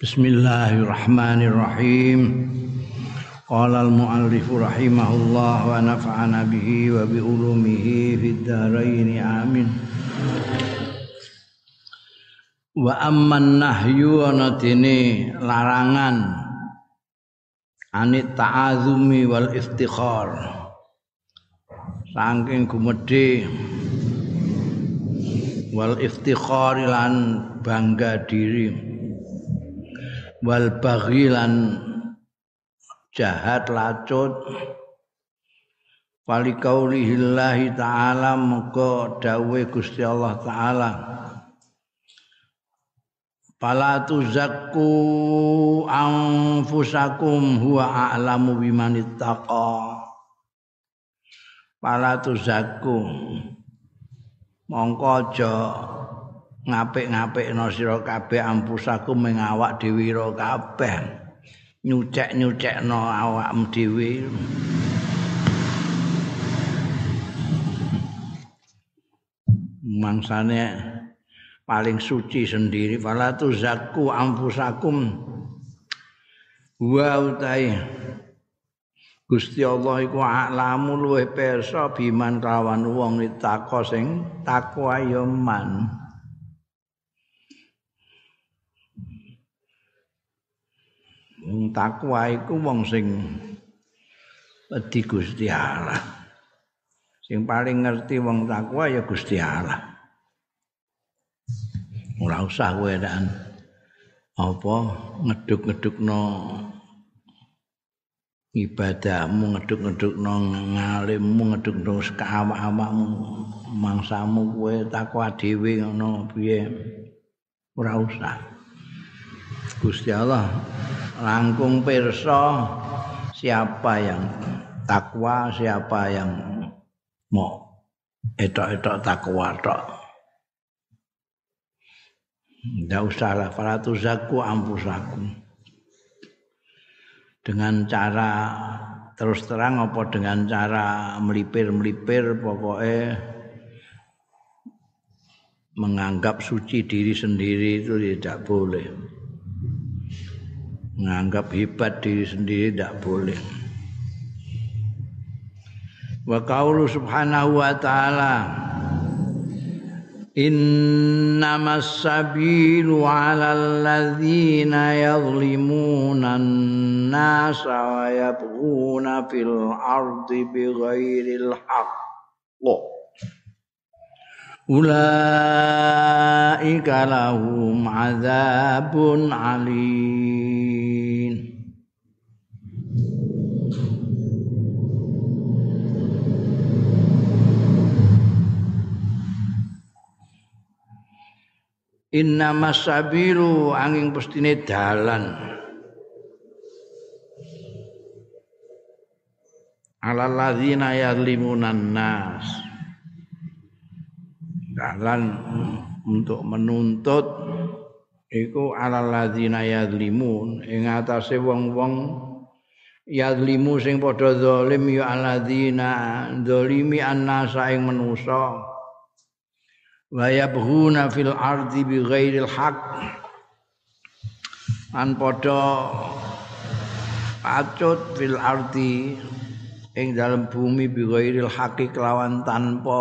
Bismillahirrahmanirrahim. Qala al-muallif rahimahullah wa nafa'ana bihi wa bi ulumihi fid dharain amin. Wa amman nahyu ana larangan anit ta'azumi wal iftikhar. Saking gumedhe wal iftikhar lan bangga diri wal baghilan jahat lacut. Fali kaulihillahi ta'ala Muka dawe Gusti Allah ta'ala. Fala tuzakku anfusakum huwa a'lamu bimanittaqa Fala tuzakku. Mongko aja ngapik-ngapikno sira kabeh ampusaku mengawak dhewe ro kabeh. Nyucek-nyucekno awakmu dhewe. Mangsane paling suci sendiri fala tu zakku ampusakum wa utai. Gusti Allah iku alamu luwih pirsa biman kawan wong takwa sing takwa ya man. Wong takwa iku wong sing wedi Gusti Allah. Sing paling ngerti wong takwa ya Gusti Allah. Ora usah kowe apa ngeduk-ngedukno ibadahmu ngeduk-ngedukno ngalimmu ngeduk-ngeduk sekawa-awamu mangsamu kowe takwa dhewe ngono piye ora usah Gusti Allah langkung pirsa siapa yang takwa siapa yang mau etok-etok takwa tok. Tidak usahlah para tuzaku ampusaku dengan cara terus terang apa dengan cara melipir-melipir pokoknya menganggap suci diri sendiri itu tidak boleh menganggap hebat diri sendiri tidak boleh. Wa qaulu subhanahu wa ta'ala innamas sabilu 'alal ladzina yadhlimuna an-nasa wa yabghuna fil ardi bighairil haqq ulaika lahum 'adzabun 'alim. Inna masabilu angin pestine dalan. Ala ladzina yadlimunan nas dalan untuk menuntut iku ala ladzina yadlimun. Ing atase wong-wong yadlimu sing padha zalim ya alladzina zalimi annasa ing manusa. Wa yabghuna fil ardi bighairil haq an padha pacut fil ardi ing dalam bumi bighairil haqi kelawan tanpa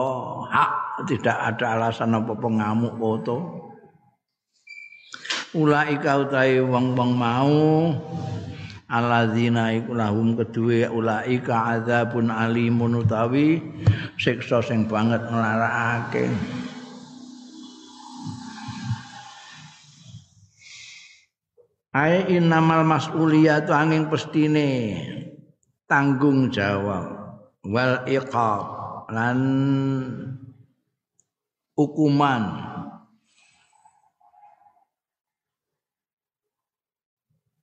hak tidak ada alasan apa pengamuk foto. Ulaika utai wong-wong mau. Alladzina iku lahum kedue ulaika adzabun alimun utawi siksa sing banget nglarakake. Ai innamal mas'uliyatu angin pestine tanggung jawab. Wal iqab lan hukuman.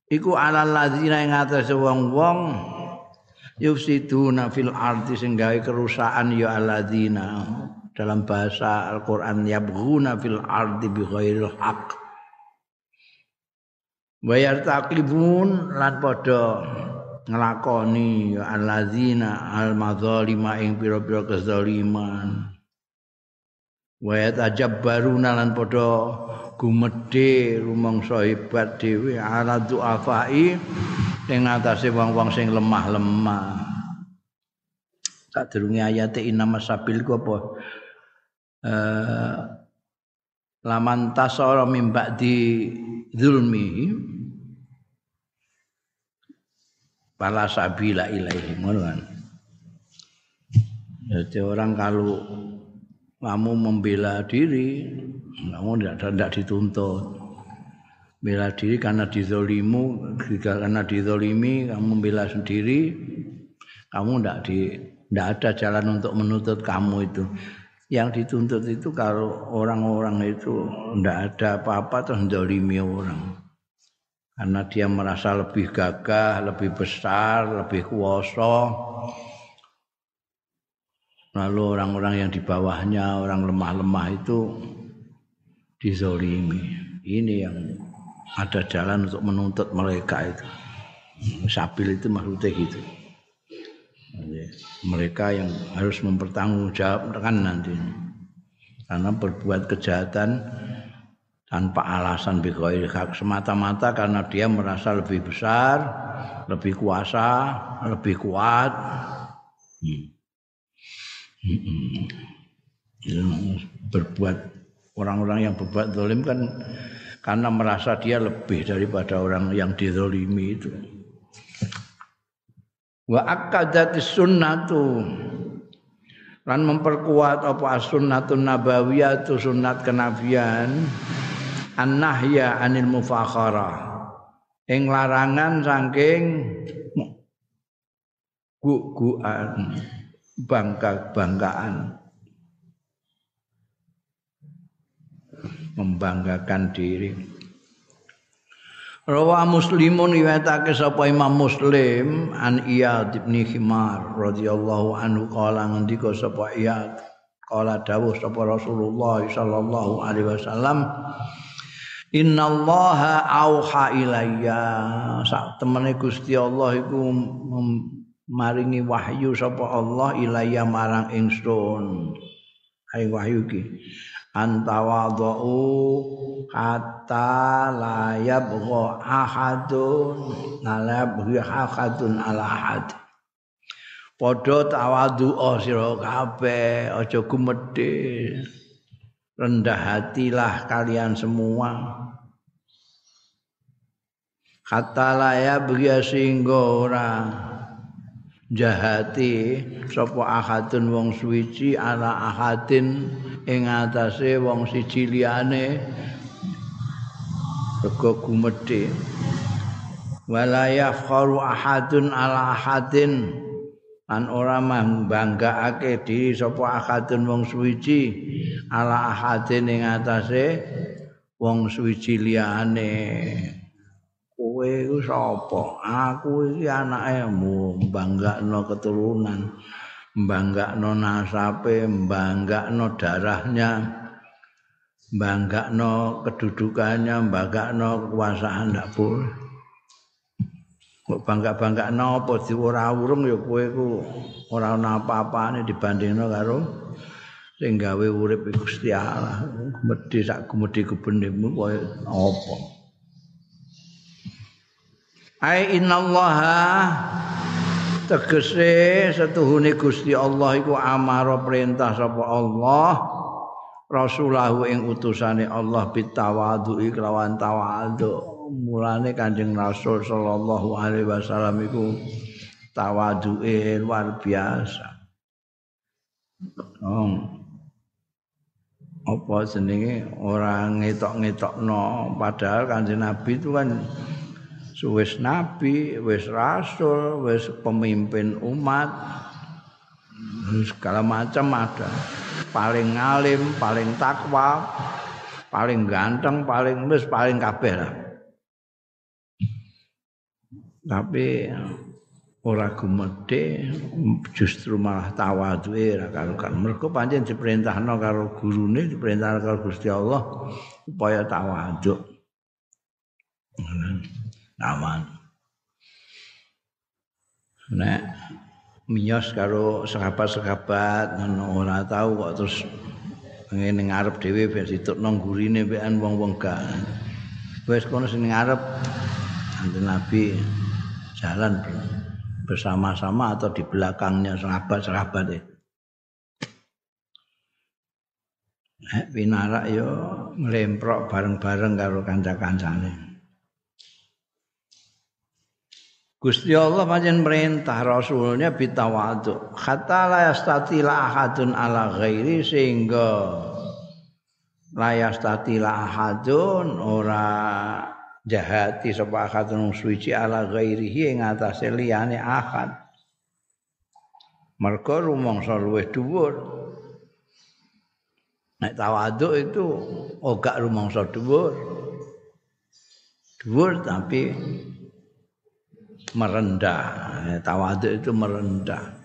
Iku alal ladzina ing atase wong-wong yufsiduna fil ardi sing gawe kerusakan ya alladzina dalam bahasa Al-Qur'an yabghuna fil ardi bighairil haqq Bayar taklibun lan padha nglakoni ya allazina al madzalima ing pira-pira kezaliman. Wa yatajabbaruna lan padha gumedhe rumangsa hebat dhewe ala du'afai ing atase wong-wong sing lemah-lemah. Sadurunge ayate inama sabil ku apa? Eh laman tasara mim ba'di zulmi pala sabila ilaihi ngono kan? Jadi orang kalau kamu membela diri. Kamu tidak tidak dituntut. Bela diri karena dizolimu karena dizolimi kamu membela sendiri. Kamu tidak di tidak ada jalan untuk menuntut kamu itu. Yang dituntut itu kalau orang-orang itu tidak ada apa-apa terus mendolimi orang. Karena dia merasa lebih gagah, lebih besar, lebih kuasa. Lalu orang-orang yang di bawahnya, orang lemah-lemah itu dizolimi. Ini yang ada jalan untuk menuntut mereka itu. Sabil itu maksudnya gitu mereka yang harus mempertanggungjawabkan nanti karena berbuat kejahatan tanpa alasan bighairi semata-mata karena dia merasa lebih besar, lebih kuasa, lebih kuat. Hmm. Hmm. Berbuat orang-orang yang berbuat zalim kan karena merasa dia lebih daripada orang yang dizalimi itu. Wa akadati sunnatu. Lan memperkuat apa sunnatun nabawiyatu sunnat kenabian. An-nahya anil mufakhara. Ing larangan saking guguan bangga-banggaan membanggakan diri. Rawa Muslimun riwayatake sapa Imam Muslim an Iyad bin Himar radhiyallahu anhu kala ngendika sapa Iyad kala dawuh sapa Rasulullah sallallahu alaihi wasallam Innallaha auha ilayya. Sak temene Gusti Allah iku maringi wahyu sapa Allah ilayya marang ingsun. Hai wahyu iki. Antawadhu hatta la yabgha ahadun la yabgha ahadun ala ahad. Padha tawadhu sira kabeh aja gumedhe rendah hatilah kalian semua. Hatta la yabgha singgo ora jahati sapa ahadun wong suci ala ahadin ing atase wong siji liyane. Rego gumedhe. Wala yafkharu ahadun ala ahadin. An ora mbanggakake diri sapa ahadun wong suci ala ahadin ing atase wong suci liyane kowe iku sapa? Aku iki anake mbanggakno keturunan mbanggakno nasabe mbanggakno darahnya mbanggakno kedudukannya mbanggakno kekuasaan ndak boleh. Kok bangga-banggakno apa di ora urung ya kowe iku ora ana apa-apane dibandingno karo sing gawe urip Gusti Allah medhi sak gumedhi kebenemu koyo apa ai innallaha. Tegese setuhune Gusti Allah iku amara perintah sapa Allah. Rasulahu ing utusane Allah bitawadhu kelawan tawadhu. Mulane Kanjeng Rasul sallallahu alaihi wasallam iku tawadhuke luar biasa. Oh. apa jenenge? Orang ngetok-ngetokno. Padahal Kanjeng Nabi itu kan wis nabi, wis rasul, wis pemimpin umat. Segala macam ada. Paling ngalim, paling takwa, paling ganteng, paling wis paling kabeh lah. Tapi ora gumedhe justru malah tawadhuke ra karukan. Mergo pancen diperintahno karo gurune, diperintahno karo Gusti Allah supaya tawadhu. Aman. Nek miyos karo sahabat-sahabat ngono ora tahu kok terus ngene ngarep dhewe ben ditukno gurine mbekan wong-wong gak. Wis kono sing ngarep Kanjeng Nabi jalan bersama-sama atau di belakangnya sahabat-sahabat itu. Nek pinarak yo nglemprok bareng-bareng karo kanca-kancane. Gusti Allah pancen merintah rasulnya bitawadu hatta la yastatila ahadun ala ghairi sehingga la yastatila ahadun ora jahati sapa ahadun suci ala ghairihi ing atase liyane ahad. Mergo rumangsa luwih dhuwur. Nek tawaduk itu ogak rumangsa dhuwur. Dhuwur tapi merendah. Tawaduk itu merendah.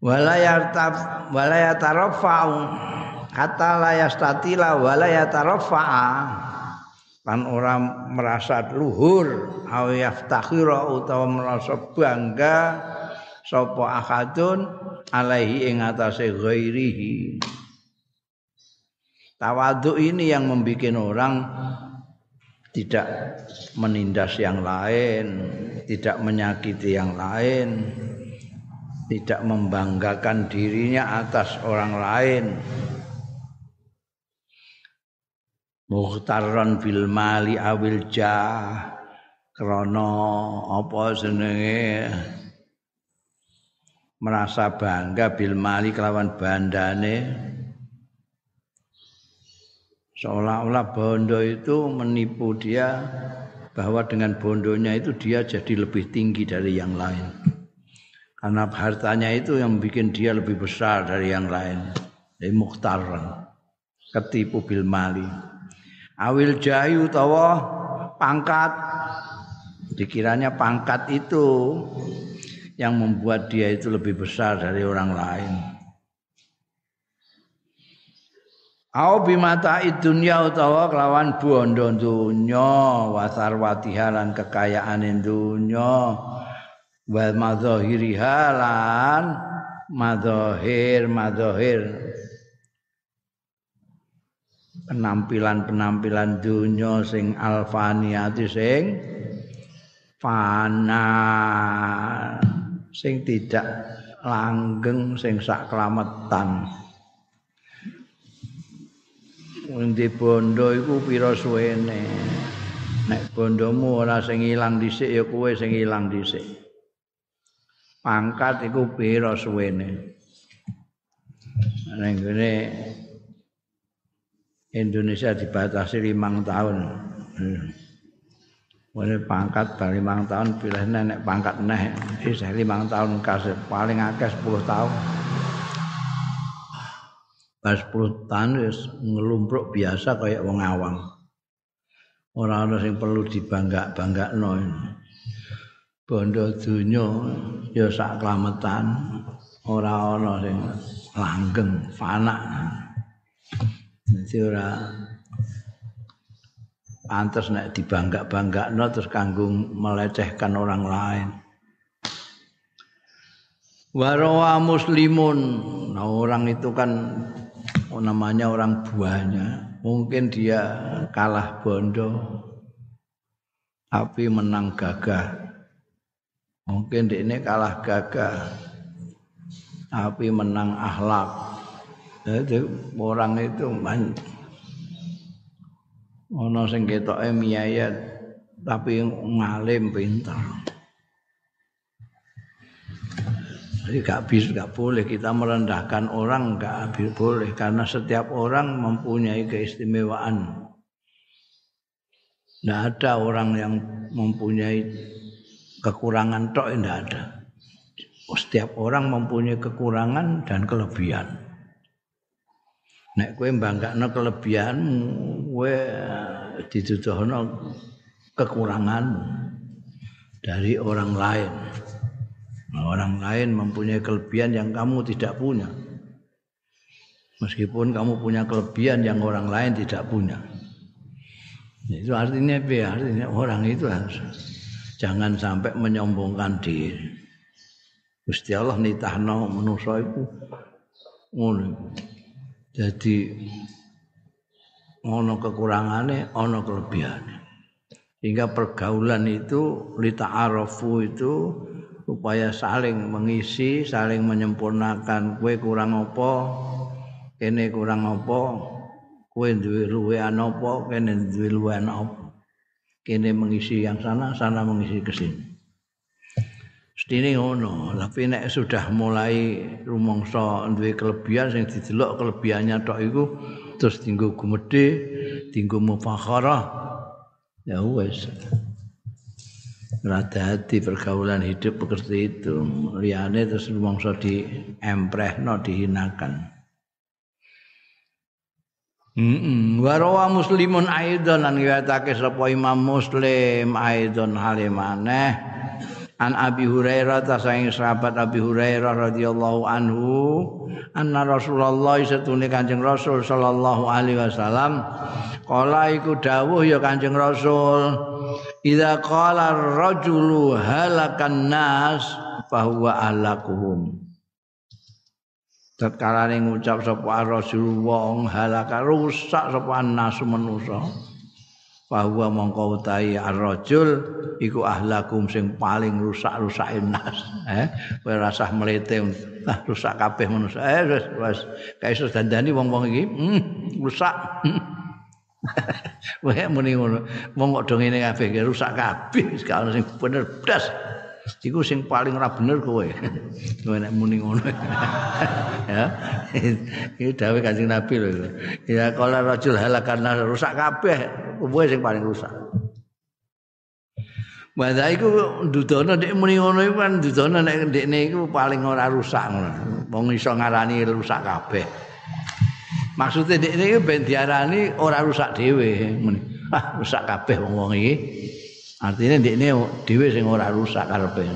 Walayartab walayatarafa'u hatta la yastatila walayatarafa'a kan orang merasa luhur aw yaftakhira utawa merasa bangga sapa akadun alaihi ing atase ghairihi tawaduk ini yang membuat orang tidak menindas yang lain, tidak menyakiti yang lain, tidak membanggakan dirinya atas orang lain. Muhtaran bil mali awil jah krana apa jenenge merasa bangga bil mali kelawan bandane seolah-olah bondo itu menipu dia bahwa dengan bondonya itu dia jadi lebih tinggi dari yang lain. Karena hartanya itu yang bikin dia lebih besar dari yang lain. Dari muhtaran. Ketipu bil mali. Awil jayu tawa pangkat. Dikiranya pangkat itu yang membuat dia itu lebih besar dari orang lain. Au bimata dunya utawa kelawan bondo dunya wasarwatiha lan kekayaan dunya. Wal madzahiriha lan madzahir madzahir penampilan-penampilan dunya sing alfaniati sing fana sing tidak langgeng sing sak kelametan Endi bondo iku pira suwene. Nek bondomu ora sing ilang dhisik ya kowe sing ilang dhisik. Pangkat iku pira suwene. Nek ngene Indonesia dibatasi limang tahun. Wene pangkat bar limang tahun pilih nenek pangkat neh isih limang tahun kasih paling akeh 10 tahun. Pas 10 tahun wis ngelumpruk biasa kayak wong awam. Ora ana sing perlu dibangga-banggakno. Bondo donya ya sak klametan, ora ana sing langgeng, fana. Dadi ora pantes nek dibangga-banggakno terus kanggo melecehkan orang lain. Warawa muslimun. Nah, orang itu kan namanya orang buahnya? Mungkin dia kalah bondo tapi menang gagah. Mungkin dia ini kalah gagah tapi menang akhlak. Jadi orang itu man ono sing ketoke miyayat tapi ngalim pintar Jadi gak bisa, gak boleh kita merendahkan orang, gak boleh karena setiap orang mempunyai keistimewaan. Tidak ada orang yang mempunyai kekurangan tok, tidak ada. Setiap orang mempunyai kekurangan dan kelebihan. Nek kowe banggakno kelebihanmu, kowe dituduhno kekuranganmu dari orang lain. Orang lain mempunyai kelebihan yang kamu tidak punya. Meskipun kamu punya kelebihan yang orang lain tidak punya. Itu artinya apa? Artinya orang itu harus jangan sampai menyombongkan diri. Gusti Allah nitahno manusa itu ngono. Jadi ono kekurangane, ono kelebihane. Sehingga pergaulan itu lita arafu itu supaya saling mengisi, saling menyempurnakan. Kue kurang apa, kene kurang apa, kue duwe luwean apa, kene duwe luwean apa. Kene mengisi yang sana, sana mengisi ke sini. Stine ngono, tapi nek sudah mulai rumangsa duwe kelebihan sing didelok kelebihannya tok iku terus tinggu gumedhe, tinggu mufakharah. Ya wes. Rada hati pergaulan hidup seperti itu. Liane terus rumangsa di emprehno dihinakan. Mm Warawa muslimun aidon lan riwayatake sapa Imam Muslim aidon halimane an Abi Hurairah ta saing sahabat Abi Hurairah radhiyallahu anhu anna Rasulullah setune Kanjeng Rasul sallallahu alaihi wasallam kala iku dawuh ya Kanjeng Rasul idza qala ar-rajulu halakan nas fahuwa alakuhum. Tatkala ning ngucap sapa wong halaka rusak sapa nasu manusa. Bahwa mongko utahi ar-rajul iku ahlakum sing paling rusak-rusak nas. Eh kowe rasah mlete ah rusak kabeh manusa. Eh wis wis kaiso dandani wong-wong iki? Hmm, rusak Wae muni ngono. Wong kok do ngene kabeh rusak kabeh, gak sing bener blas. iku sing paling ora bener kowe. Kowe nek muni ngono. ya. Iki dawuh Kanjeng Nabi lho. Ya kala rajul halakan rusak kabeh, kowe sing paling rusak. Wanda iku dudono nek muni ngono iku kan dudono nek ndekne iku paling ora rusak ngono. Wong iso ngarani rusak kabeh. Maksudnya ndekne iku ben diarani ora rusak dhewe. Ah rusak kabeh wong-wong iki. Artinya di ini dewi sing ora rusak karepe.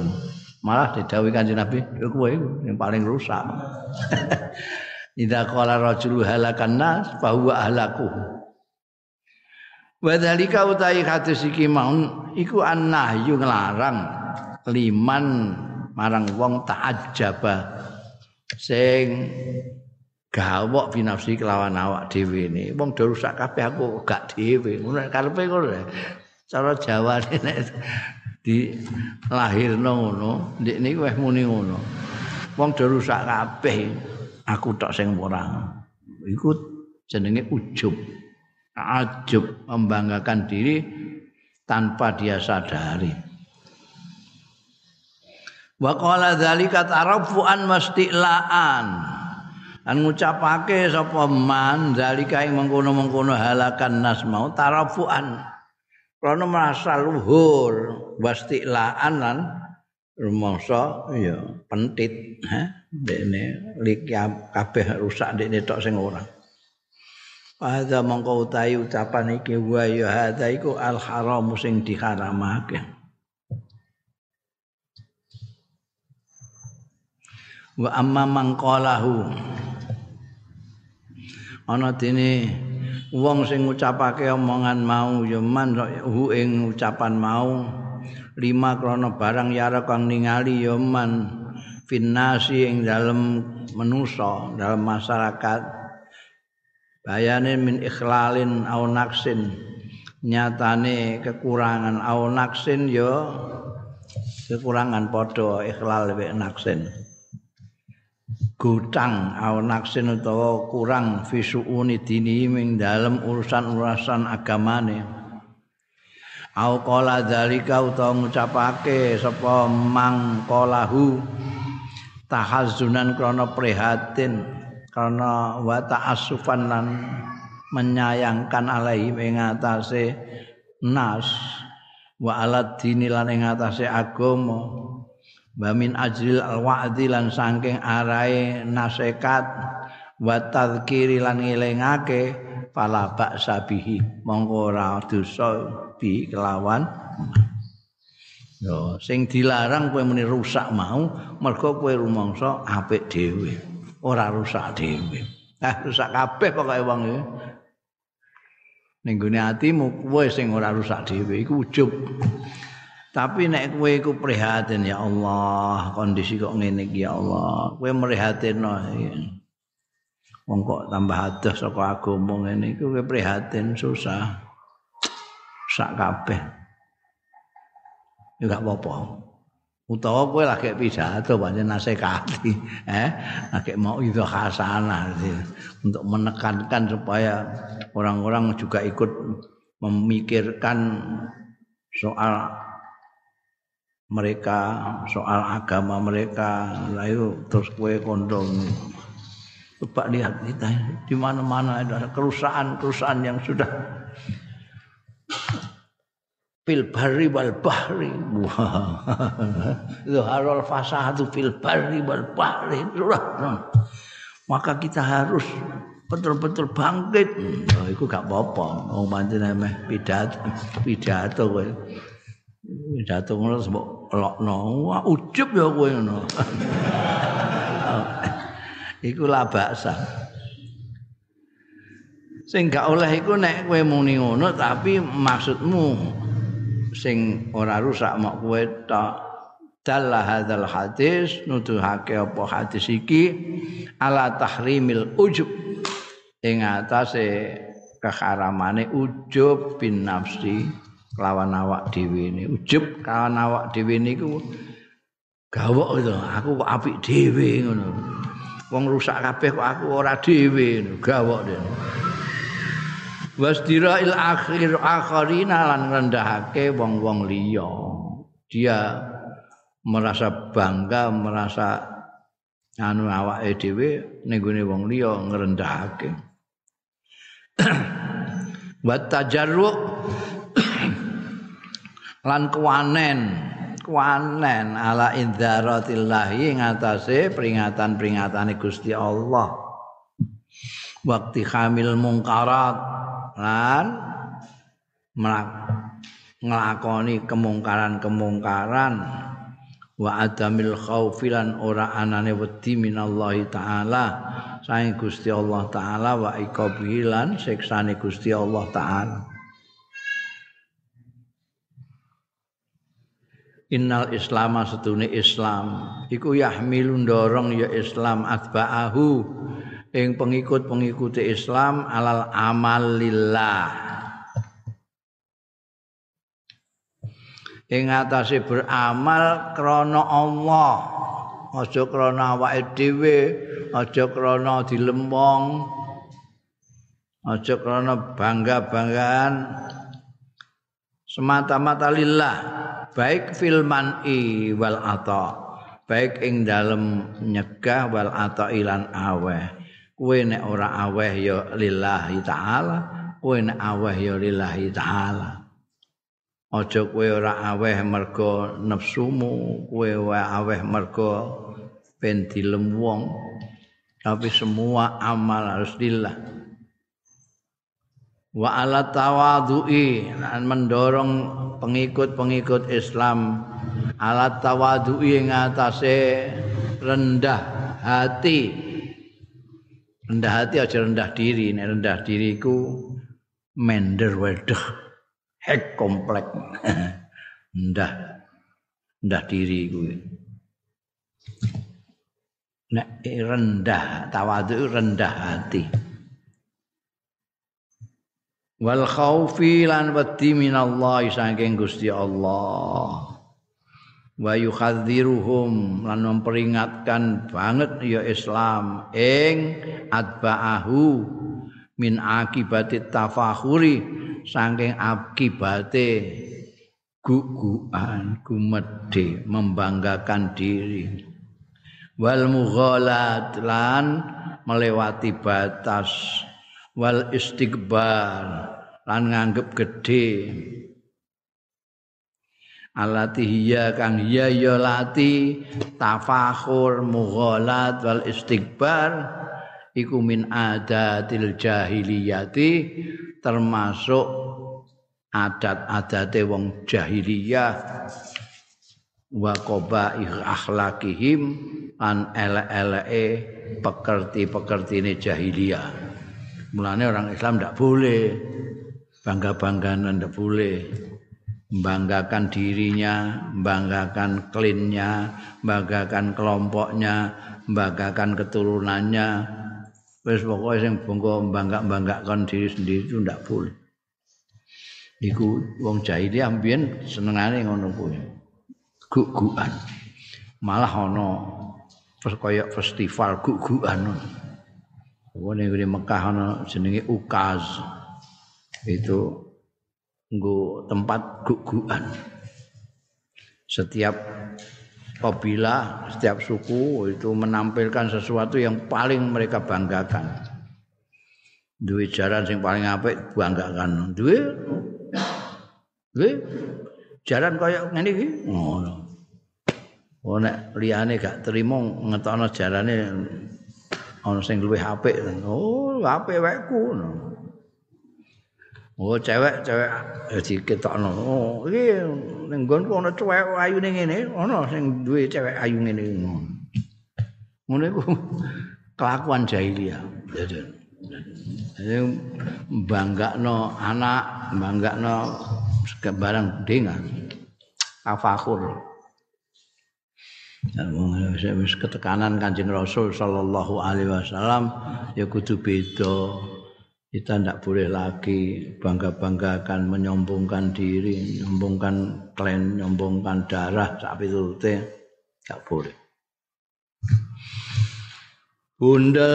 Malah didhawuhi Kanjeng Nabi, ya kowe yang paling rusak. Idza qala rajulu halakan nas fa ahlaku. Wa utai hadis iki maun iku annahyu nglarang liman marang wong ta'ajjaba sing gawok binafsi kelawan awak dhewe ne. Wong do rusak kabeh aku gak dhewe. Ngono karepe ngono. cara Jawa nek di lahirno ngono ndek niku wis muni ngono wong do rusak kabeh aku tok sing ora iku jenenge ujub ajub membanggakan diri tanpa dia sadari wa qala dzalika tarafuan mastilaan an ngucapake sapa man zalika ing mengkono-mengkono halakan nas mau tarafuan Karena merasa luhur, wastilaan lan rumangsa ya pentit, ha. Dene liki kabeh rusak dene tok sing ora. Pada mongko utahi ucapan iki wa ya hadza iku al haram sing diharamake. Wa amma mangqalahu ana dene wong sing ngucapake omongan mau ya man hu ing ucapan mau. Lima krana barang yara kang ningali ya man finnasi ing dalem manusa dalam masyarakat. Bayane min ikhlalin au naksin. Nyatane kekurangan au naksin ya kekurangan padha ikhlal wa naksin gutang au naksin utawa kurang visuuni dini ing dalem urusan-urusan agamane. Au qala dzalika utawa ngucapake sapa mang qalahu tahazzunan krana prihatin karena wa ta'assufan lan menyayangkan alaihi ing nas wa alad dini lan ing agama wa min ajril alwa'di lan saking arae nasekat wa tadzkiri lan ngelingake fala ba'sa bihi. Mongko ora dosa bi kelawan. Yo sing dilarang kowe muni rusak mau mergo kowe rumangsa apik dhewe. Ora rusak dhewe. Ah rusak kabeh pokoke wong iki. Ning gone atimu kowe sing ora rusak dhewe iku ujub Tapi nek kowe iku prihatin ya Allah, kondisi kok ngene ya Allah. Kowe mrihatinno. wong kok tambah adoh saka agama ngene iku prihatin susah. Sak kabeh. Ya gak apa-apa. Utawa kowe lagi pidato pancen nasihati eh? Lagi mau itu hasanah untuk menekankan supaya orang-orang juga ikut memikirkan soal mereka soal agama mereka. Lalu terus kue kondom coba lihat kita di mana-mana ada kerusakan-kerusakan yang sudah fil barri wal bahri. Zuharul fasahatu fil barri wal bahri. Maka kita harus betul-betul bangkit. Oh, itu gak apa-apa. Mantin emeh pidato pidato kowe pidato ngono lokno wah ujub ya kowe ngono. Iku lah baksa. Sing gak oleh iku nek kowe muni ngono tapi maksudmu sing ora rusak mok kowe tok. Dalla hadzal hadis nuduhake apa hadis iki? Ala tahrimil ujub. Ing atase keharamane ujub bin nafsi lawan awak dhewe ini. Ujub kawan awak dhewe niku gawok itu aku kok apik dhewe ngono. Wong rusak kabeh kok aku ora dhewe gawok dene wasdirail akhir akharina lan rendahake wong-wong liya. Dia merasa bangga merasa anu awake dhewe ning wong liya ngrendahake. Wa tajarru lan kuwanen wanen ala indzaratillahi ngatasé peringatan-peringatane Gusti Allah. Waktu hamil mungkarat. Lan nglakoni kemungkaran-kemungkaran. Wa adamil khaufilan ora anane wedi minallahi taala. Saing Gusti Allah taala wa iqabilan siksane Gusti Allah taala Innal Islama setune Islam. Iku yahmilu ndorong ya Islam atba'ahu. Ing pengikut-pengikut Islam alal amal lillah. Ing atase beramal krana Allah. Aja krana awake dhewe aja krana dilempong aja krana bangga-banggaan semata-mata lillah. Baik filman i wal ata. Baik ing dalem nyegah wal ata ilan aweh. Kowe nek ora aweh ya lillahi taala. Kowe nek aweh ya lillahi taala. Aja kowe ora aweh mergo nafsumu. Kowe aweh mergo ben dilem wong. Tapi semua amal harus lillah wa ala tawadhu'i lan mendorong pengikut-pengikut Islam. Ala tawadhu'i ing atase rendah hati. Rendah hati aja rendah diri. Nek rendah diriku mender wedeh hek komplek. Rendah. Rendah diri kuwi nek rendah tawadhu rendah hati wal khaufi lan wedi minallahi saking Gusti Allah. Wa yuhadziruhum lan memperingatkan banget ya Islam ing atba'ahu min akibati tafakhuri saking akibate guguan gumedhe membanggakan diri. Wal mughalat lan melewati batas wal istighbar lan nganggep gedhe. Alati hiya kang hiya ya lati tafakhur mughalat wal istighbar iku min adatil jahiliyati termasuk adat-adate wong jahiliyah. Wa qabaih akhlakihim an ele-eleke pekerti-pekertine jahiliyah mulane orang Islam ndak boleh bangga-banggaan ndak boleh membanggakan dirinya, membanggakan klinnya, membanggakan kelompoknya, membanggakan keturunannya, Wis pokoke sing bangga bangga-banggakan diri sendiri itu ndak boleh. Iku wong jahiliyah mbiyen senengane ngono kuwi. Gugukan. Malah ana kaya festival gugukan. Wong ning Mekah ana jenenge Ukaz. Itu nggo tempat gugukan. Setiap kabilah, setiap suku itu menampilkan sesuatu yang paling mereka banggakan. Duwe jaran sing paling apik banggakan. Duwe Duwe jaran kaya ngene iki. Ngono. Oh nek liyane gak trimo ngetokno jarane ana sing luwih apik. Oh, apik wekku. Oh, cewek cewek diketokno. Oh, iki ning nggonku ana cewek ayu ning ngene, ana sing duwe cewek ayu ngene. Ngono iku kelakuan jahiliyah. Jadi banggakno anak, banggakno barang dengan tafakur. Wis ketekanan Kanjeng Rasul sallallahu alaihi wasallam ya kudu beda kita tidak boleh lagi bangga-banggakan menyombongkan diri, menyombongkan klan, menyombongkan darah sapi turute tidak boleh. Bunda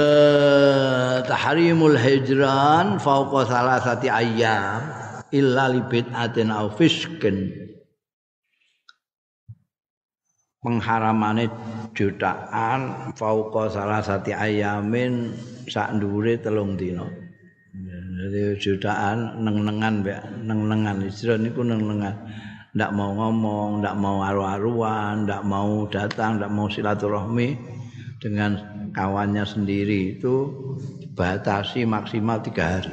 tahrimul hijran fauqa salasati ayyam illa li bid'atin aw fiskin. Pengharamane jutaan fauqa salasati ayyamin sak ndure telung dina. Jadi jutaan neng-nengan mbak, neng-nengan hijrah niku neng-nengan. Ndak mau ngomong, ndak mau aru-aruan, ndak mau datang, ndak mau silaturahmi dengan kawannya sendiri itu batasi maksimal tiga hari.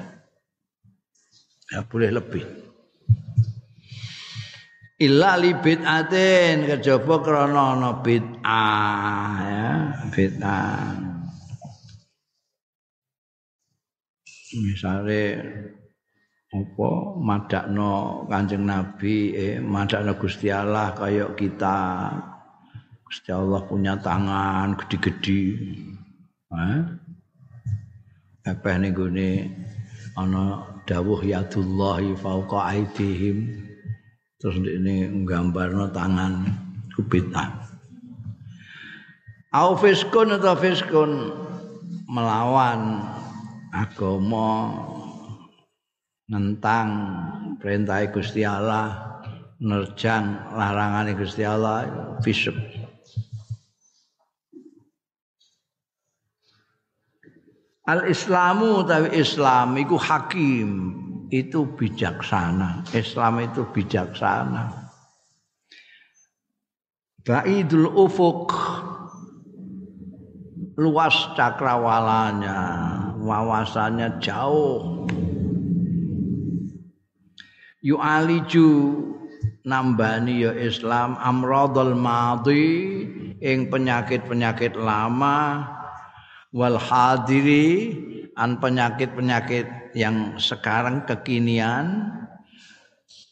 Ya boleh lebih. Illa li bid'atin kejaba krana ana bid'ah ya, bid'ah. misale apa madakno Kanjeng Nabi eh madakno Gusti Allah kaya kita. Gusti Allah punya tangan gede-gede eh apa ning gone ana dawuh yadullahi fauqa aidihim terus ini nggambarno tangan kubitah au fiskun atau fiskun? Melawan agama nentang perintah Gusti Allah nerjang larangan Gusti Allah fisik Al Islamu tapi Islam itu hakim itu bijaksana. Islam itu bijaksana. Ba'idul ufuk. Luas cakrawalanya. Wawasannya jauh. Yu aliju nambani ya Islam. Amradul madi ing penyakit-penyakit lama. Wal hadiri an penyakit-penyakit yang sekarang kekinian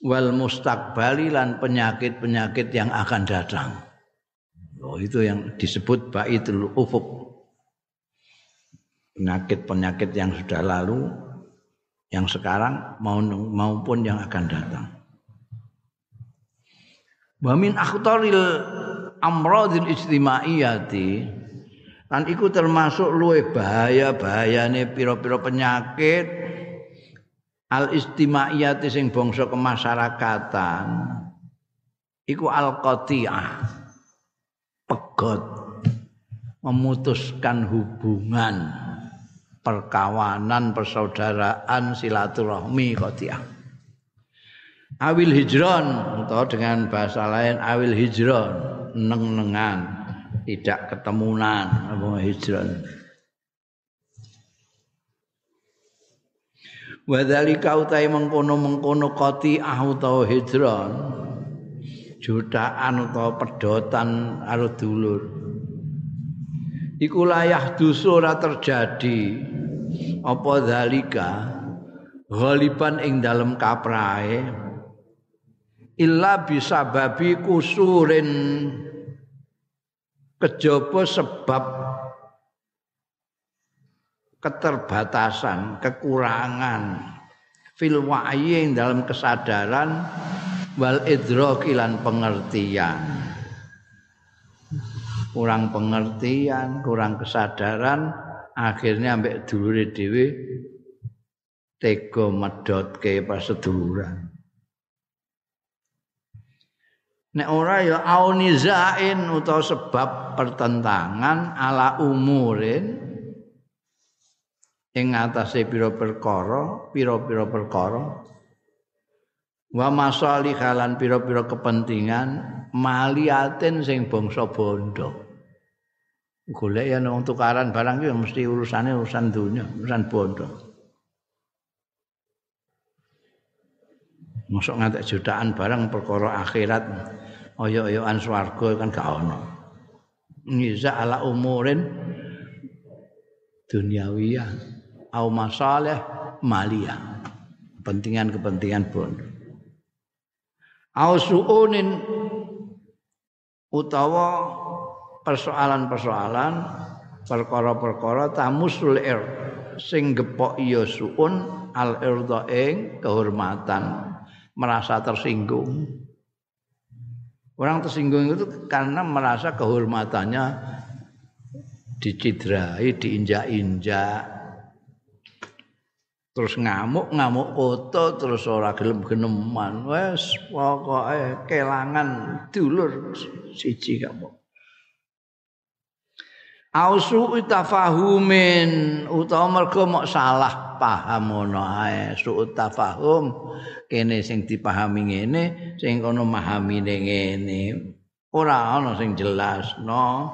wal mustakbali lan penyakit-penyakit yang akan datang. Oh itu yang disebut baitul ufuk penyakit-penyakit yang sudah lalu, yang sekarang maupun yang akan datang. Wa min akhtaril amradil ijtimaiyati kan iku termasuk luwe bahaya-bahayane pira-pira penyakit al istimaiyati sing bangsa kemasyarakatan. Iku al qati'ah pegot memutuskan hubungan perkawanan persaudaraan silaturahmi qati'ah. Awil hijron atau dengan bahasa lain awil hijron neng-nengan tidak ketemunan apa hijron Wadhalika utai mengkono-mengkono qati'ah utawa hijron jutaan utawa pedotan karo dulur. Iku layah dusu ora terjadi. Apa zalika ghaliban ing dalem kaprae illa bisa babi kusurin kejaba sebab keterbatasan, kekurangan fil wa'yi dalam kesadaran wal idraki lan pengertian. Kurang pengertian, kurang kesadaran, akhirnya ambek dulure dhewe tega medhotke paseduluran. Nek ora ya aunizain utawa sebab pertentangan ala umurin ing atase pira perkara, pira-pira perkara wa masalih halan pira-pira kepentingan maliatin sing bangsa bondo. Golek ya nang tukaran barang iki mesti urusane urusan dunia, urusan bondo. Masuk ngantek jutaan barang perkara akhirat oyok-oyokan swarga kan gak ono. Ngiza ala umurin duniawiyah au masalih maliyah. Kepentingan-kepentingan bondo. Au suunin utawa persoalan-persoalan perkara-perkara tamusul ir sing gepok ya suun al irda ing kehormatan merasa tersinggung Orang tersinggung itu karena merasa kehormatannya dicidrai, diinjak-injak. Terus ngamuk, ngamuk koto, terus ora gelem geneman. Wes pokoke kelangan dulur siji kamu. Ausu utafahumin utawa mergo mok salah paham ngono ae. Suut tafahum kene sing dipahami ngene sing kono mahamine ngene. Ora ana sing jelas no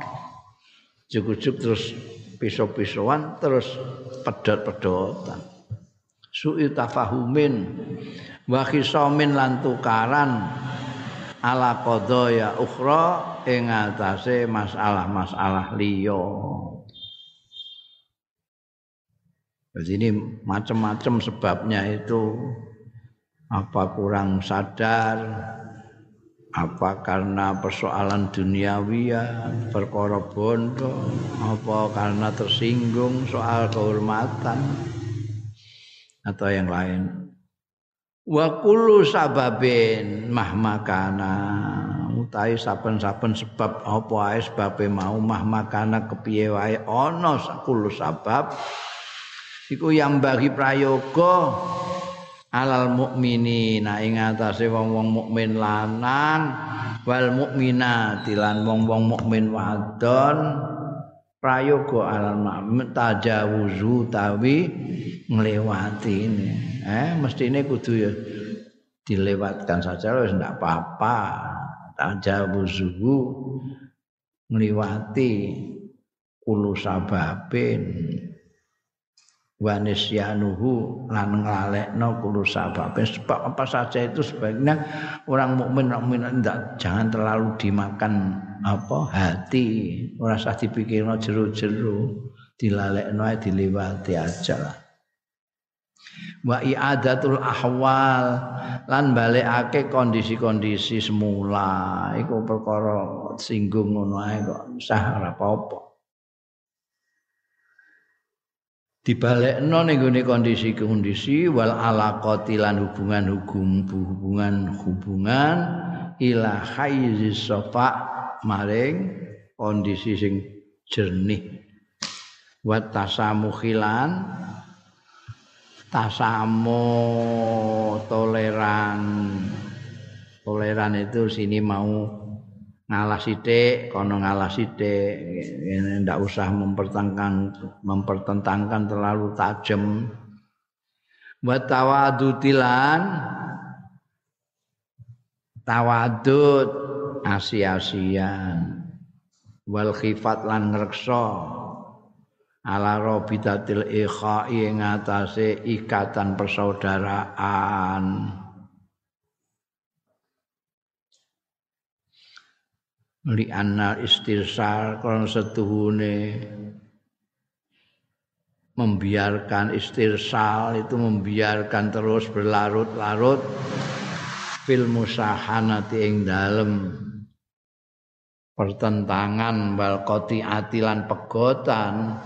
cukup terus piso-pisoan terus pedot-pedotan. Su'i tafahumin wa khisamin lan tukaran. Ala qadaya ukhra ing atase masalah-masalah liya. Jadi ini macam-macam sebabnya itu. Apa kurang sadar apa karena persoalan duniawi ya perkara bondo apa karena tersinggung soal kehormatan atau yang lain. Wa kullu sababin mahmakana utahe saben-saben sebab apa ae sebabe mau mahmakana kepiye wae ana kullu sabab iku yang bagi prayoga. Alal mukminina ing atase wong-wong mukmin lanang wal mukminati lan wong-wong mukmin wadon. Prayoga alal mukmin tajawuzu tawi nglewati ini. Eh mestine kudu ya dilewatkan saja wis ndak apa-apa. Tajawuzuhu ngliwati kulu sababin wa nisyanuhu lan nglalekno kulu sababin sebab apa saja itu sebaiknya orang mukmin mukmin tidak jangan terlalu dimakan apa hati. Ora usah dipikirno jero-jero dilalekno dilewati aja lah. Wa i'adatul ahwal lan balekake kondisi-kondisi semula. Iku perkara singgung ngono ae kok sah ora apa-apa dibalekno ning gone kondisi-kondisi wal alaqati lan hubungan hubungan hubungan ila haizi safa maring kondisi sing jernih. Wa tasamuhilan tasamo toleran. Toleran itu sini mau ngalah sithik kono ngalah sithik. Ndak usah mempertentangkan mempertentangkan terlalu tajam. Buat tawadutilan tawadut asia-asian. Wal khifat lan ngreksa. Ala rabitatil ikhai ing atase ikatan persaudaraan li anna istirsal kon setuhune. Membiarkan istirsal itu membiarkan terus berlarut-larut. Fil musahanati ing dalem. Pertentangan wal qati'ati lan pegotan.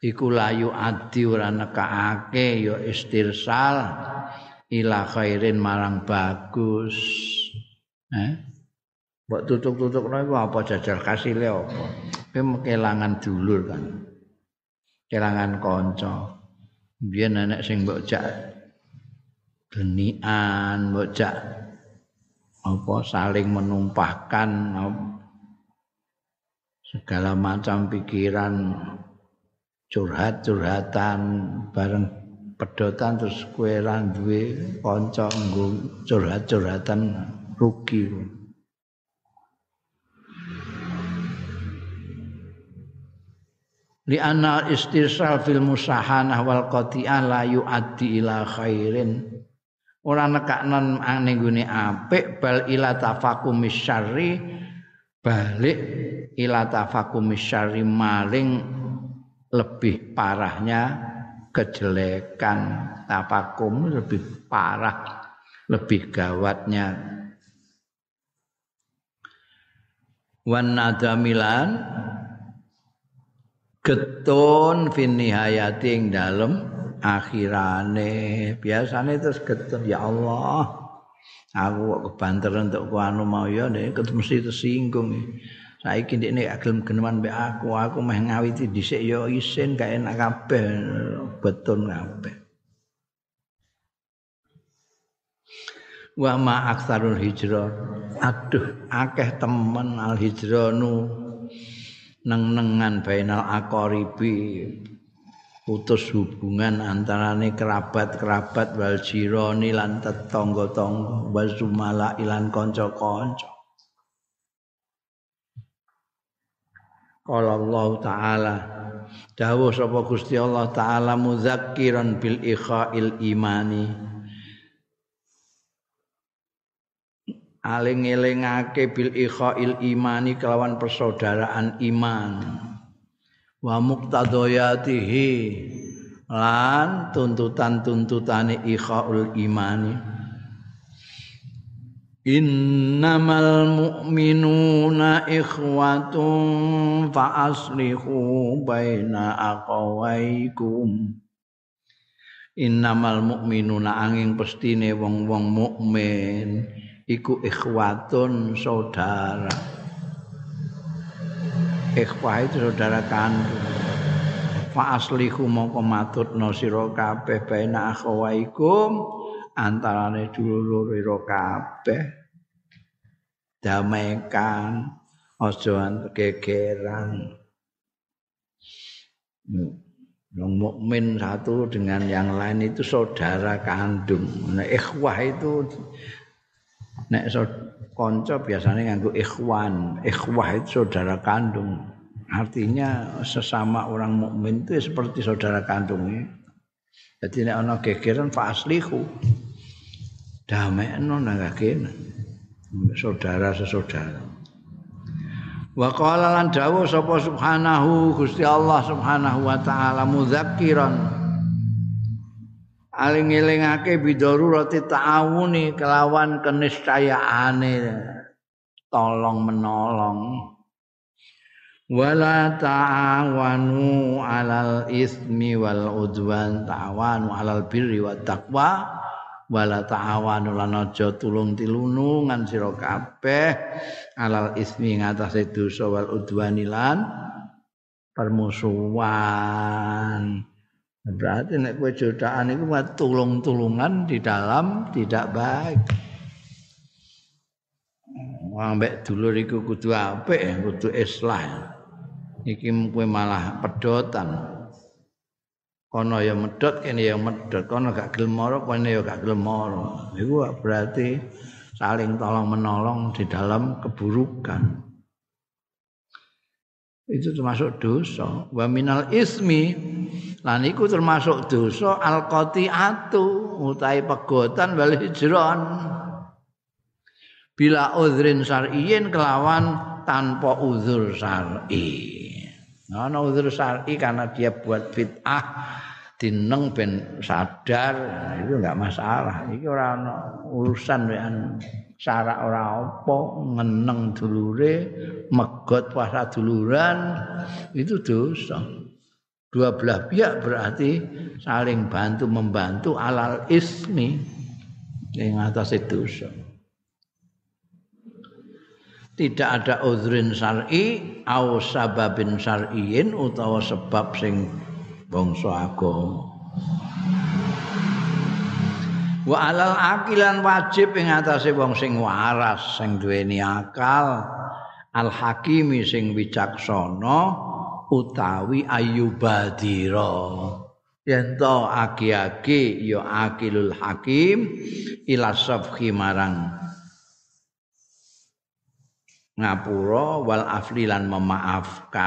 Iku layu adi ora ya istirsal. Ila khairin marang bagus. Eh mbok tutuk-tutuk iku apa jajal kasile apa? Kowe kelangan dulur kan. Kelangan kanca. Biyen anak sing mbok jak genian mbok jak apa saling menumpahkan segala macam pikiran curhat-curhatan bareng pedotan terus kue duwe kanca nggo curhat-curhatan rugi. Li anna istirsal fil musahanah wal qati'ah la yu'addi ila khairin. Ora nekaknon ning gone apik bal ila tafakum syarri balik ila tafakum syarri maling lebih parahnya kejelekan tapakum lebih parah lebih gawatnya wan nadamilan getun fin nihayati ing dalem akhirane. Biasane terus getun ya Allah aku kok kebanteran untuk anu mau ya nek mesti tersinggung saiki ndekne gak gelem geneman mbek aku aku meh ngawiti dhisik ya isin gak enak kabeh beton kabeh. Wa ma aktsarul hijrah. Aduh akeh temen al hijranu neng-nengan bainal aqaribi putus hubungan antarane kerabat-kerabat wal jironi lan tetangga-tangga wa zumala ilan kanca-kanca. Qala Allah taala dawuh sapa Gusti Allah taala muzakkiran bil ikhail imani aling-elingake bil ikhail imani kelawan persaudaraan iman. Wa muqtadayatihi lan tuntutan-tuntutane ikhaul imani. Innamal mu'minuna ikhwatun fa aslihu baina aqwaikum Innamal mu'minuna angin pestine wong-wong mukmin iku ikhwatun saudara. Ikhwah itu saudara kandung. Fa aslihu mongko matutno sira kabeh baina aqwaikum antarane dulur-dulur kabeh. Damaikan aja gegeran yang mukmin satu dengan yang lain itu saudara kandung. Nah, ikhwah itu nek so, konco biasanya nganggo ikhwan. Ikhwah itu saudara kandung. Artinya sesama orang mukmin itu seperti saudara kandungnya. Jadi nek ana gegeran fa aslihu. Damekno nang. Saudara sesaudara. Wa qala lan dawuh sapa subhanahu Gusti Allah subhanahu wa taala mudzakiran aling-elingake bidarurati ta'awuni kelawan keniscayaane tolong menolong. Wala ta'awanu 'alal ismi wal udwan. Ta'awanu 'alal birri wat taqwa. Wala ta'awanu lan tulung tilunungan sira kabeh. 'alal ismi ngatasé dosa wal udwan lan permusuhan berarti nek kowe jodohan iku tulung-tulungan di dalam tidak baik. Ambek dulur iku kudu apik, kudu islah. iki kowe malah pedotan. Kono ya medot kene ya medot kono gak gelem mara kene ya gak gelem mara iku berarti saling tolong menolong di dalam keburukan itu termasuk dosa. Wa minal ismi lan iku termasuk dosa al qati'atu utahe pegotan wal hijron. Bila udhrin syar'iyyin kelawan tanpa uzur syar'i. Ana uzur syar'i karena dia buat fit'ah dineng ben sadar. Itu enggak masalah. Iki ora ana urusan wean syarak ora apa ngeneng dulure megot puasa duluran itu dosa. dua belah pihak berarti saling bantu membantu alal ismi yang atas itu tidak ada udhrin syar'i au sababin syar'iin utawa sebab sing bangsa agama wa alal akilan wajib ing atase wong sing waras sing duweni akal. Al hakimi sing wicaksana utawi ayubadira. Yen to aki-aki ya akilul hakim ila safhi marang ngapura wal afli memaafkan.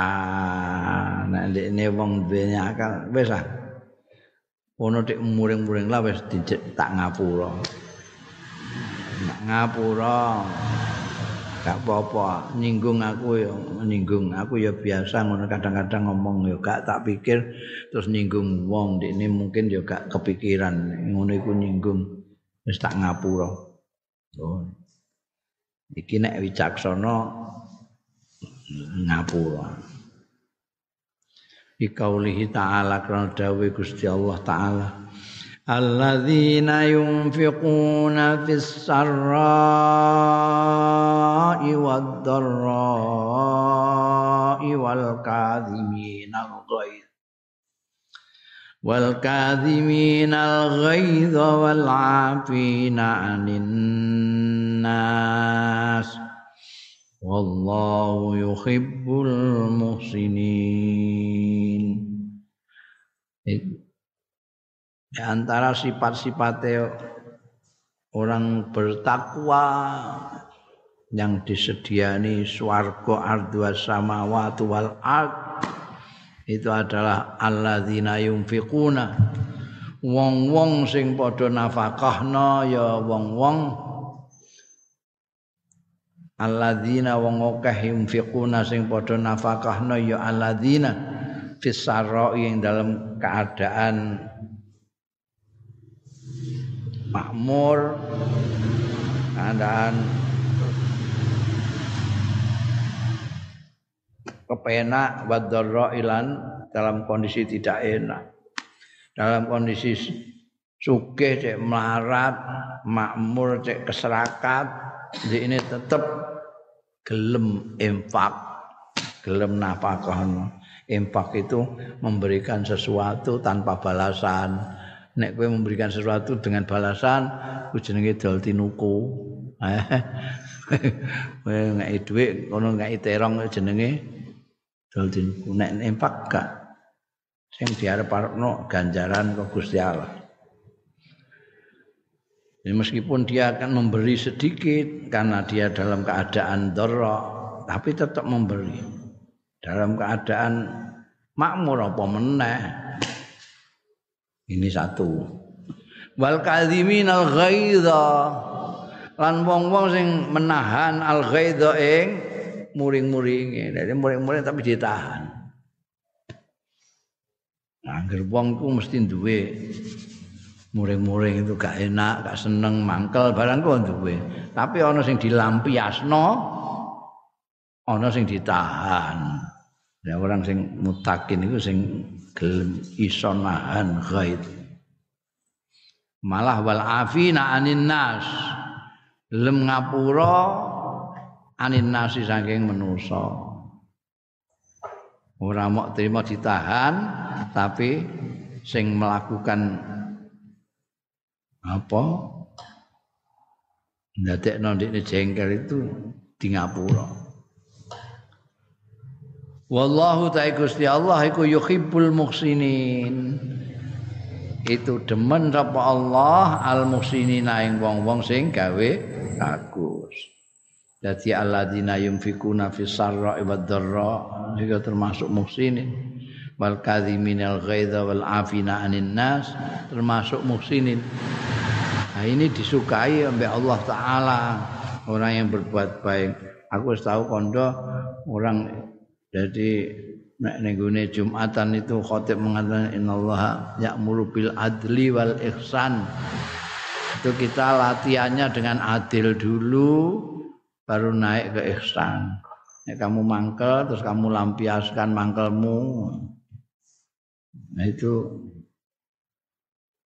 Nek ndekne wong duwe akal wis ah ono dik muring-muring lah wis tak ngapura. Nak ngapura gak apa-apa. Nyinggung aku ya nyinggung aku ya biasa. Ngono kadang-kadang ngomong ya gak tak pikir. Terus nyinggung wong ini mungkin ya gak kepikiran. Ngono iku nyinggung wis tak ngapura. Oh iki nek wicaksana ngapura di kaulihi ta'ala karena dawe Gusti Allah ta'ala alladzina yunfiquna fis sarra'i wad dharra'i wal kadhimina al-ghaidh wal kadhimina al-ghaidh wal 'afina 'anil nas wallahu yuhibbul muhsinin di antara sifat-sifatnya orang bertakwa yang disediani swarga ardwa samawati wal ard itu adalah alladzina yunfiquna. Wong-wong sing padha nafakahna ya wong-wong. Alladzina wong akeh yunfiquna sing padha nafakahna ya alladzina fisaroi yang dalam keadaan makmur keadaan kepenak wadharra ilan dalam kondisi tidak enak dalam kondisi sugih cek melarat makmur cek keserakat di ini tetap gelem infak, gelem nafkah. Infak itu memberikan sesuatu tanpa balasan. Nek kowe memberikan sesuatu dengan balasan, ku jenenge dol tinuku. Kowe ngeki dhuwit, ngono ngeki terong jenenge dol tinuku. Nek infak gak sing diarep-arepno ganjaran kok Gusti Allah. Ya, meskipun dia akan memberi sedikit karena dia dalam keadaan dorok, tapi tetap memberi. Dalam keadaan makmur apa meneh. Ini satu. Wal kadhimin al ghaidha lan wong-wong sing menahan al ghaidha ing muring-muringe. Dadi muring-muring tapi ditahan. Angger wong ku mesti duwe muring-muring itu gak enak, gak seneng, mangkel barang kok duwe. Tapi ana sing dilampiasno, ana sing ditahan. Ya orang sing mutakin itu sing gelem iso nahan ghaib. Malah wal afina anin nas. Gelem ngapura anin nasi saking manusa. Ora mau terima ditahan tapi sing melakukan apa ndadekno ndekne jengkel itu di ngapura wallahu ta'ala Gusti Allah iku yuhibbul muhsinin. Itu demen sapa Allah al muhsinina ing wong-wong sing gawe bagus. Dadi alladzina yunfikuna fis sarra wad dharra juga termasuk muhsinin. Wal kadhiminal ghaidha wal afina anin nas termasuk muhsinin. Nah ini disukai oleh Allah taala. Orang yang berbuat baik. Aku tahu kondo orang jadi nek nenggone Jumatan itu khotib mengatakan innallaha ya'muru bil adli wal ihsan itu kita latihannya dengan adil dulu baru naik ke ihsan Nek kamu mangkel terus kamu lampiaskan mangkelmu Nah itu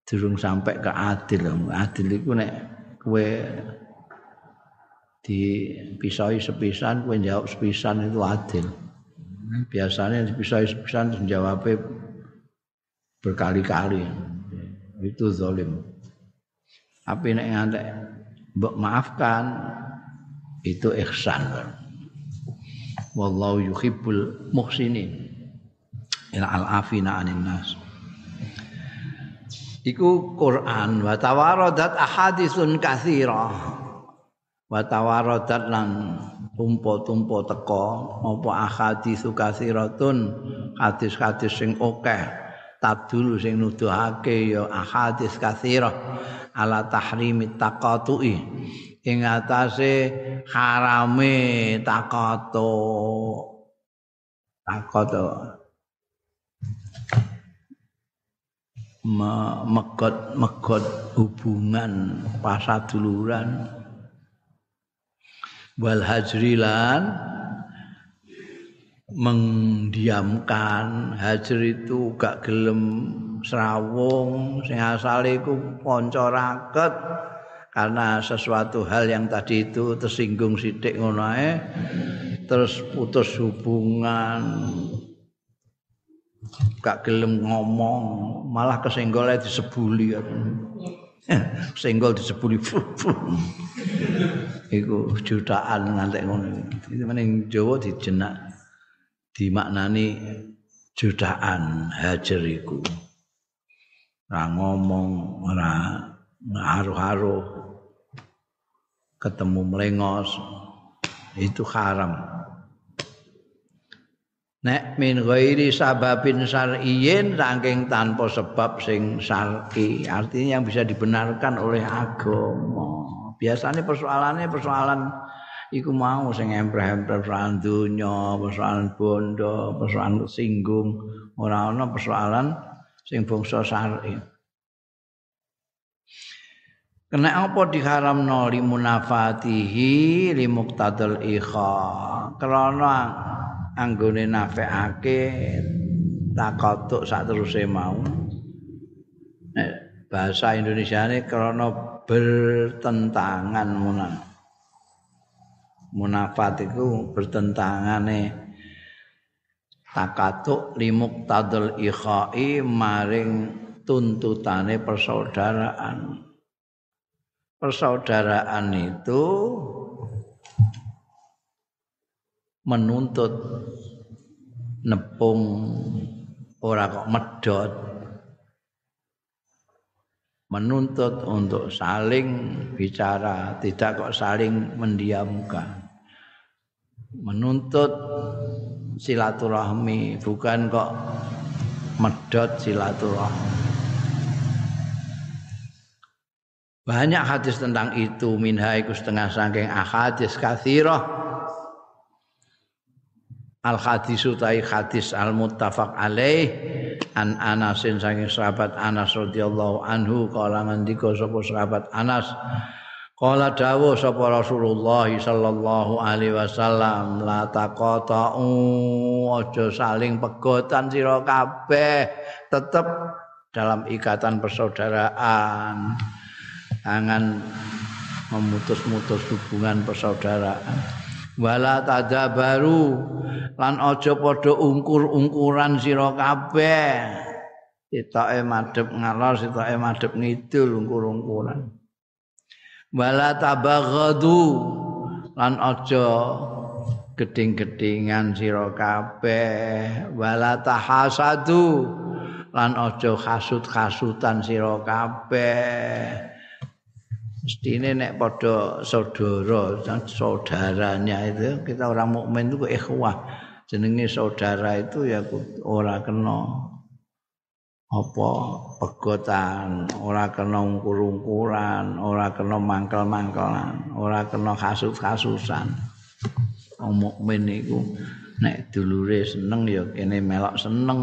durung sampai ke adil. Adil itu nek kue pisau sepisan, kue jawab sepisan itu adil. Biasanya pisau sepisan jawabnya berkali-kali. Itu zalim. Tapi nek ngantek maafkan itu ihsan. Wallahu yuhibbul muhsinin. Ila al-afina anin nas. Iku Quran wa tawaradat ahaditsun katsira. Wa tawaradat lan tumpo-tumpo teko apa ahaditsu katsiratun hadis-hadis sing akeh tadul sing nuduhake ya ahadits katsira ala tahrimi taqatu'i. Ing atase harame taqatu. Taqatu. Megot megot hubungan pasaduluran wal hajrilan mendiamkan hajar itu gak gelem serawung sing asale iku kanca raket. Karena sesuatu hal yang tadi itu tersinggung sithik ngono ae terus putus hubungan. Gak gelem ngomong malah kesenggolnya disebuli. Senggol disebuli iku jutaan ngantek ngono. Itu meneng Jawa dijenak dimaknani jutaan hajar iku. Ora ngomong ora ngaruh-haruh ketemu melengos itu haram. Nek min ghairi sababin syar'iyyin saking tanpa sebab sing syar'i artinya yang bisa dibenarkan oleh agama biasanya persoalannya persoalan iku mau sing empreh-empreh persoalan persoalan bondo persoalan singgung. Ora ana persoalan sing bangsa syar'i. Kena apa diharamno li munafatihi li muqtadal ikha? Krana anggone nafekake takotuk sak teruse mau. Bahasa Indonesia ini karena bertentangan munan munafat itu bertentangan nih takatuk limuk tadul ikhai maring tuntutane persaudaraan. Persaudaraan itu menuntut nepung ora kok medot menuntut untuk saling bicara tidak kok saling mendiamkan. Menuntut silaturahmi bukan kok medot silaturahmi. Banyak hadis tentang itu minha iku setengah saking ahadis kathirah. Al hadis utai hadis al muttafaq alaih an Anasin saking sahabat Anas radhiyallahu anhu kala ngendika sapa sahabat Anas Kala dawuh sapa Rasulullah sallallahu alaihi wasallam la taqata'u aja saling pegotan sira kabeh tetep dalam ikatan persaudaraan. Jangan memutus-mutus hubungan persaudaraan wala tadabaru lan aja padha ungkur-ungkuran sira kabeh. Sitoke madhep ngalor sitoke madhep ngidul ungkur-ungkuran. Wala tabaghadu. Lan aja geding-gedingan sira kabeh. Wala tahasadu. Lan aja hasud-hasutan sira kabeh mestine nek padha saudara saudaranya itu kita orang mukmin itu ikhwah. Jenenge saudara itu ya ora kena apa pegotan ora kena ungkur-ungkuran ora kena mangkel-mangkelan ora kena kasus-kasusan. Wong mukmin iku nek dulure seneng ya kene melok seneng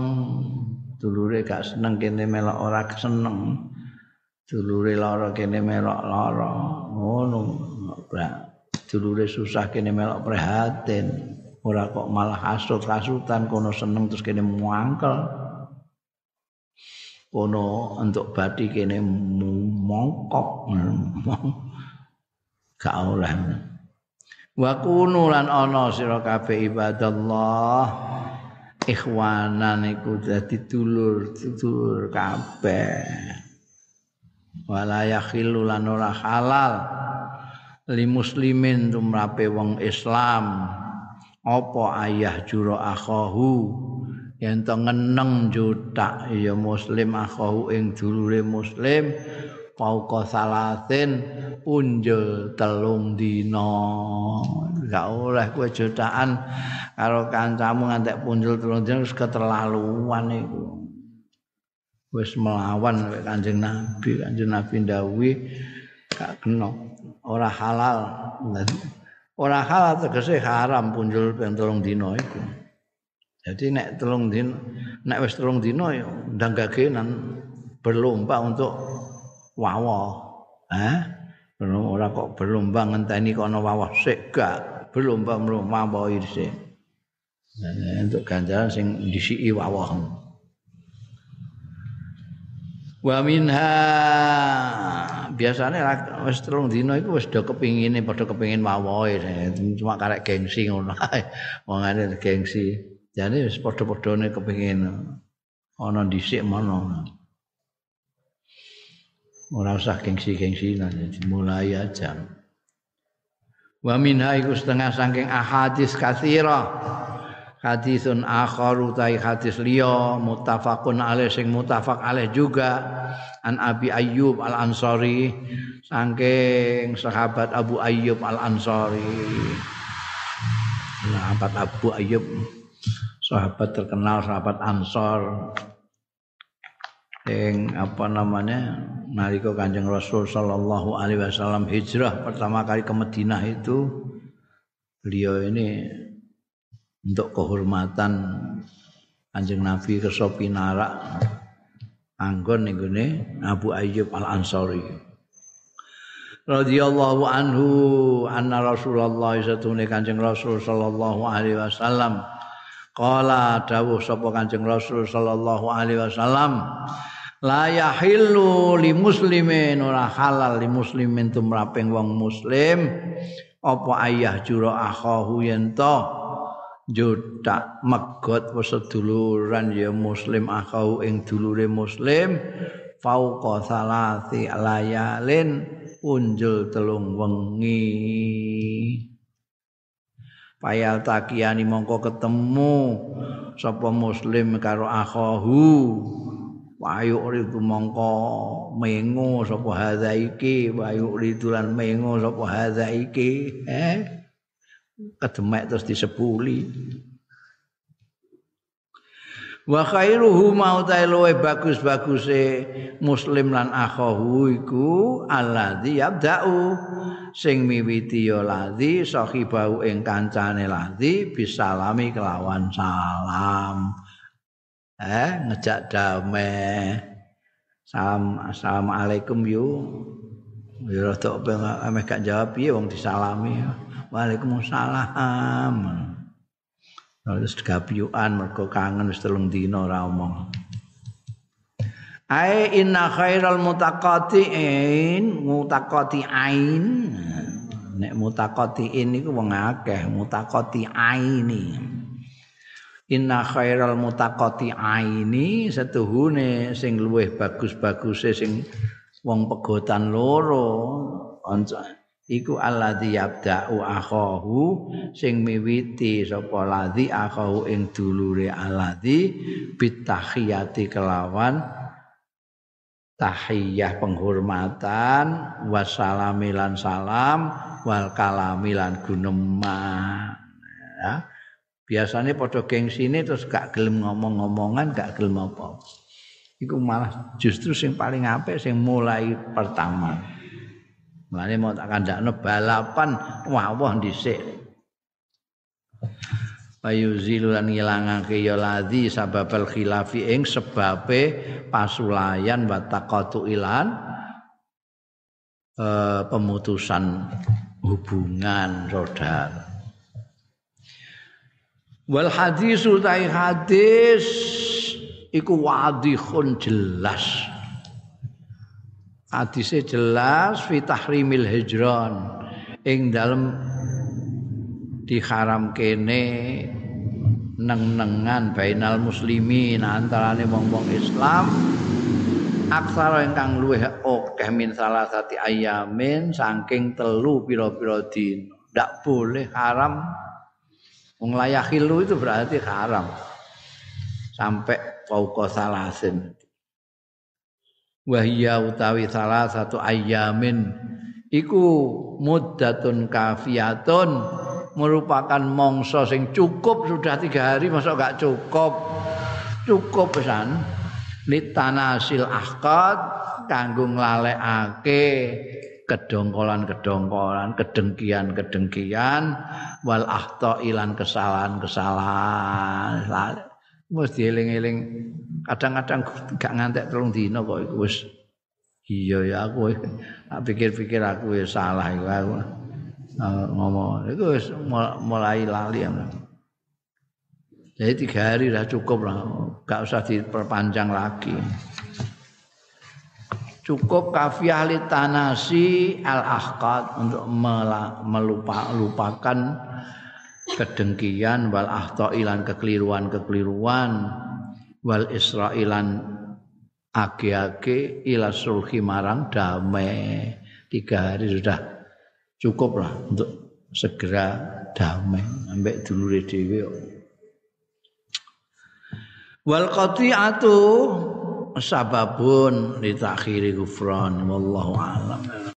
dulure gak seneng kene melok ora seneng dulure lara kene melok lara. Ngono. Dulure susah kene melok prihatin. Ora kok malah hasut hasutan kono seneng terus kene muangkel. Kono untuk bati kene mongkok. Gak oleh wa kunu lan ana sira kabeh ibadallah. Ikhwanan iku dadi dulur dulur kabeh wala yakhillu lan ora halal li muslimin tumrape wong Islam. Apa ayah juro akhahu? Yen to ngeneng jutak ya muslim akhahu ing dulure muslim pauka salatin punjul telung dina. Gak oleh kowe jutaan karo kancamu ngantek punjul telung dina keterlaluan iku wis melawan kanjeng nabi kanjeng nabi ndawi gak kena ora halal ora halal tegese haram punjul ping telung dina iku Jadi nek telung din nek wis telung dina ya ndang gagenan berlomba untuk wawah. Eh? Ora kok berlomba ngenteni kono wawah sik gak berlomba mlumpa sik. Nah, untuk ganjaran sing disiki wawah. Wa minha biasanya wis telung dina iku wis do kepingine padha kepingin wawohe cuma karek gengsi ngono ae. Wong gengsi. Jadi wis padha-padhane kepengin ana dhisik mana. Ora usah gengsi-gengsi mulai aja. Wa minha iku setengah saking ahadis katsira. Hadisun akharu tai hadis liya muttafaqun alaih sing muttafaq alaih juga an Abi Ayyub Al Ansari saking sahabat Abu Ayyub Al Ansari. Nah, Abu Ayyub sahabat terkenal sahabat Ansor yang apa namanya nalika Kanjeng Rasul sallallahu alaihi wasallam hijrah pertama kali ke Madinah itu beliau ini untuk kehormatan Kanjeng Nabi ke Sopinara anggon ning Abu Ayyub Al Ansori radhiyallahu anhu anna Rasulullah satune Kanjeng Rasul sallallahu alaihi wasallam. Kala dawuh sapa Kanjeng Rasul sallallahu alaihi wasallam la yahillu li muslimin ora halal li muslimin tumraping wong muslim. Apa ayah jura akhahu yen to juta megot seduluran ya muslim akhahu ing dulure muslim fauqa salati layalin unjul telung wengi. Payal takiyani mongko ketemu sapa muslim karo akhahu. Wayu ridu mongko mengo sapa hadza iki wayu ridulan mengo sapa hadza iki. Eh kedemek terus disepuli wa khairuhu mautai luwe bagus-baguse muslim lan akhahu iku alladzi yabda'u. Sing miwiti ya ladzi sahibau ing kancane ladzi bisalami kelawan salam. Eh ngejak damai. Salam assalamualaikum yu ya rada ameh gak jawab piye wong disalami. Waalaikumsalam. Terus gapyukan mergo kangen wis telung dina ora omong. Ai inna khairal mutaqatiin mutaqatiin nek mutaqatiin niku wong akeh mutaqatiaini. Inna khairal mutaqatiaini setuhune sing luwih bagus-baguse sing wong pegotan loro. Iku alladzi yabda'u akhahu sing miwiti sapa ladzi akhahu ing dulure alladzi bitahiyati kelawan tahiyah penghormatan wassalamilan salam wal kalamilan gunemah ya biasanya padha gengsine terus gak gelem ngomong-ngomongan gak gelem apa iku malah justru sing paling apik sing mulai pertama Mulane mau tak kandakno balapan wawah dhisik. Bayu zilulan ngilangake ya ladzi sababal khilafi ing sebabe pasulayan wa taqatu ilan eh, pemutusan hubungan saudara. Wal hadis utai hadis iku wadihun jelas. Hadise jelas fi tahrimil hijron. Ing dalem diharam kene neng-nengan bainal muslimin antarane wong-wong Islam. Aksara ingkang luwih akeh min salah sati ayamin saking telu pira-pira din ndak boleh haram. Wong itu berarti haram. Sampai fauqa salasin. Wahya utawi salah satu ayamin iku muddatun kafiyatun. Merupakan mongso sing cukup. Sudah tiga hari masa gak cukup. Cukup pesan litanasil ahqad. Kanggo nglalekake kedongkolan-kedongkolan, kedengkian-kedengkian. Wal ahta ilan kesalahan-kesalahan. Mesti eling-eling kadang-kadang gak ngantek telung dina kok iku wis. Iya ya aku tak pikir-pikir aku ya salah iku aku uh, ngomong. Itu wis mulai lali ya. Jadi tiga hari sudah cukup lah, gak usah diperpanjang lagi. Cukup kafiah li tanasi al ahqad untuk melupa, melupakan kedengkian wal ilan kekeliruan-kekeliruan wal israilan age-age ila sulhi marang damai. Tiga hari sudah cukup lah untuk segera damai. Ambek dulure dhewe wal qati'atu sababun li takhiri ghufran wallahu alam